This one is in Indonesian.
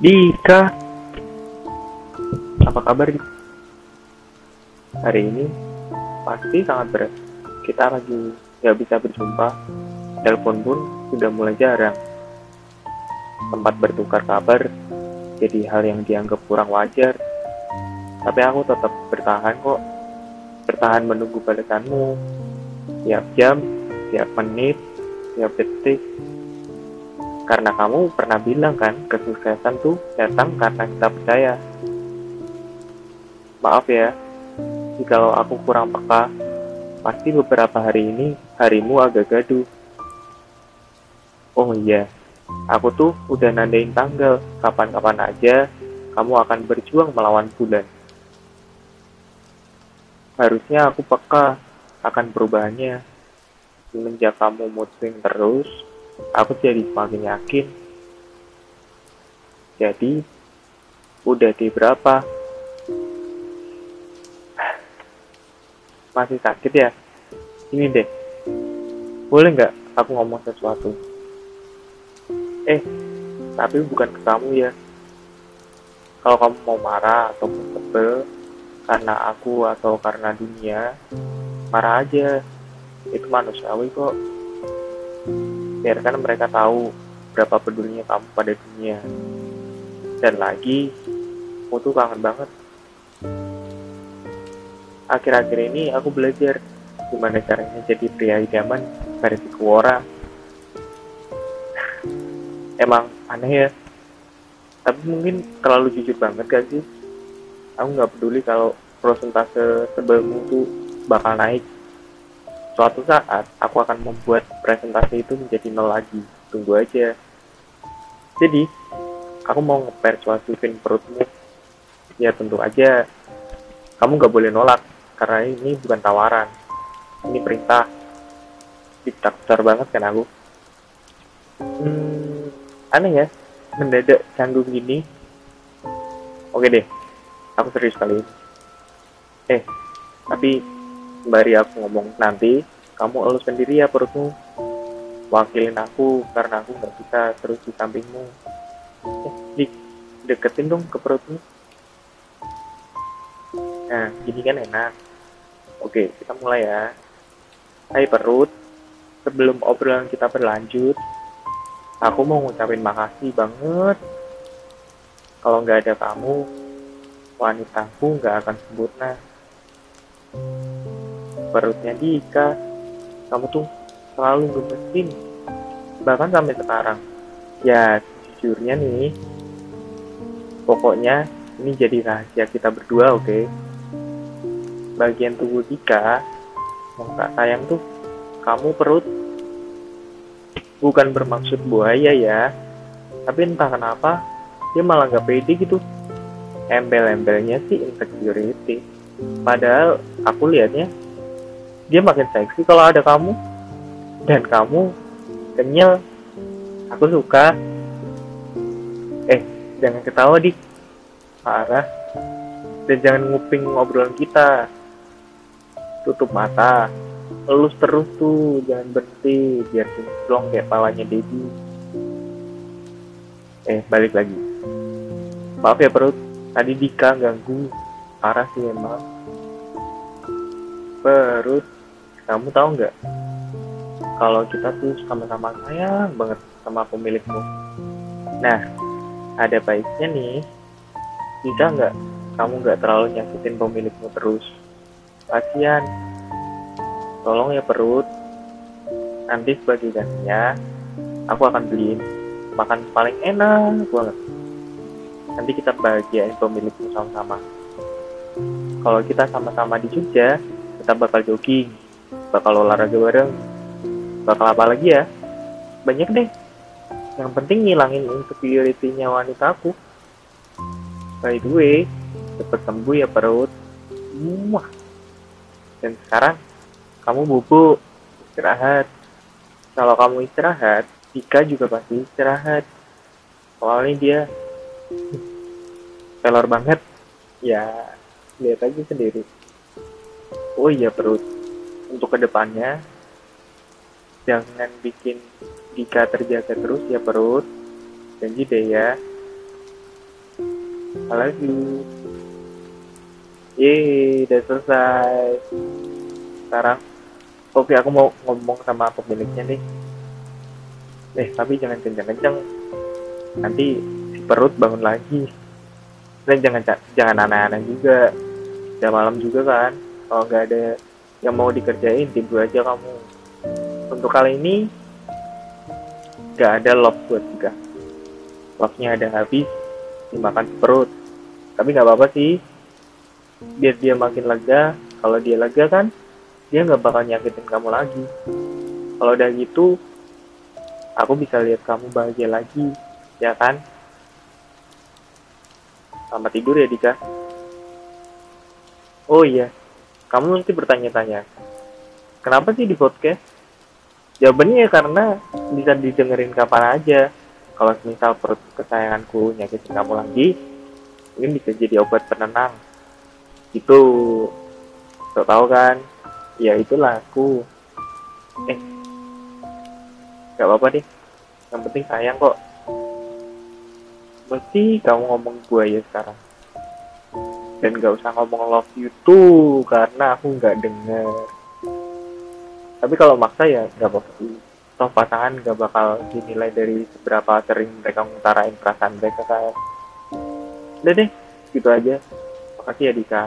Dika, apa kabar? Hari ini pasti sangat berat. Kita lagi nggak bisa berjumpa. Telepon pun sudah mulai jarang. Tempat bertukar kabar jadi hal yang dianggap kurang wajar. Tapi aku tetap bertahan kok. Bertahan menunggu balasanmu. Tiap jam, tiap menit, tiap detik. Karena kamu pernah bilang kan, kesuksesan tuh datang karena kita percaya. Maaf ya, jikalau aku kurang peka, pasti beberapa hari ini harimu agak gaduh. Oh iya, aku tuh udah nandain tanggal, kapan-kapan aja kamu akan berjuang melawan bulan. Harusnya aku peka akan perubahannya. Semenjak kamu mood terus, aku jadi semakin yakin. Jadi, udah di berapa? Masih sakit ya? Ini deh, boleh nggak aku ngomong sesuatu? Eh, tapi bukan ke kamu ya. Kalau kamu mau marah atau sebel karena aku atau karena dunia, marah aja. Itu manusiawi kok biarkan mereka tahu berapa pedulinya kamu pada dunia. Dan lagi, aku tuh kangen banget. Akhir-akhir ini aku belajar gimana caranya jadi pria idaman versi Quora. Emang aneh ya, tapi mungkin terlalu jujur banget gak sih? Aku nggak peduli kalau prosentase sebelummu tuh bakal naik Suatu saat, aku akan membuat presentasi itu menjadi nol lagi. Tunggu aja. Jadi, aku mau ngepersuasifin perutmu. Ya tentu aja, kamu gak boleh nolak, karena ini bukan tawaran. Ini perintah. Diktator banget kan aku. Hmm, aneh ya, mendadak canggung gini. Oke deh, aku serius kali ini. Eh, tapi sembari aku ngomong nanti kamu elus sendiri ya perutmu. Wakilin aku karena aku nggak bisa terus di sampingmu. Eh, di deketin dong ke perutmu. Nah gini kan enak. Oke kita mulai ya. Hai perut. Sebelum obrolan kita berlanjut aku mau ngucapin makasih banget. Kalau nggak ada kamu wanitaku nggak akan sempurna perutnya Dika. Kamu tuh selalu gemesin. Bahkan sampai sekarang. Ya jujurnya nih pokoknya ini jadi rahasia kita berdua oke? Okay? bagian tubuh Dika mau tak sayang tuh kamu perut. Bukan bermaksud buaya ya. Tapi entah kenapa dia malah gak pede gitu. Embel-embelnya sih insecurity. Padahal aku liatnya dia makin seksi kalau ada kamu. Dan kamu kenyal. Aku suka. Eh jangan ketawa dik. Parah. Dan jangan nguping ngobrolan kita. Tutup mata. Elus terus tuh. Jangan berhenti. Biar kinclong kayak pawanya Dedi. Eh balik lagi. Maaf ya perut. Tadi Dika ganggu. Parah sih emang. Perut kamu tahu nggak? Kalau kita tuh sama-sama sayang banget sama pemilikmu. Nah ada baiknya nih bisa nggak kamu nggak terlalu nyakitin pemilikmu terus. Kasihan. Tolong ya perut. Nanti sebagai gantinya aku akan beliin makan paling enak banget. Nanti kita bahagiain pemilikmu sama-sama. Kalau kita sama-sama di Jogja kita bakal jogging bakal olahraga bareng bakal apa lagi ya? Banyak deh. Yang penting ngilangin insecurity-nya wanita aku. By the way cepet sembuh ya perut. Muah. dan sekarang kamu bubuk. Istirahat. Kalau kamu istirahat Ika juga pasti istirahat. Soalnya dia pelor banget. Ya lihat aja sendiri. Oh iya perut untuk ke depannya jangan bikin Dika terjaga terus ya perut. Janji deh ya. I love you. Yeay, udah selesai. Sekarang oke aku mau ngomong sama pemiliknya nih. Eh tapi jangan kenceng-kenceng. Nanti si perut bangun lagi. Dan jangan jangan aneh-aneh juga. Udah malam juga kan kalau nggak ada yang mau dikerjain tidur aja kamu. Untuk kali ini nggak ada love buat juga love-nya ada habis dimakan perut. Tapi nggak apa-apa sih. Biar dia makin lega kalau dia lega kan dia nggak bakal nyakitin kamu lagi. Kalau udah gitu aku bisa lihat kamu bahagia lagi ya kan? Selamat tidur ya Dika. Oh iya kamu nanti bertanya-tanya kenapa sih di podcast? Jawabannya ya karena bisa didengerin kapan aja. Kalau misal perut kesayanganku nyakitin kamu lagi mungkin bisa jadi obat penenang. Itu so tau kan? Ya itulah aku eh gak apa-apa deh. Yang penting sayang kok. Mesti kamu ngomong gue ya sekarang dan gak usah ngomong love you too karena aku nggak denger. Tapi kalau maksa ya nggak apa-apa. Toh pasangan nggak bakal dinilai dari seberapa sering mereka mengutarain perasaan mereka kan. Udah deh gitu aja. Makasih ya Dika.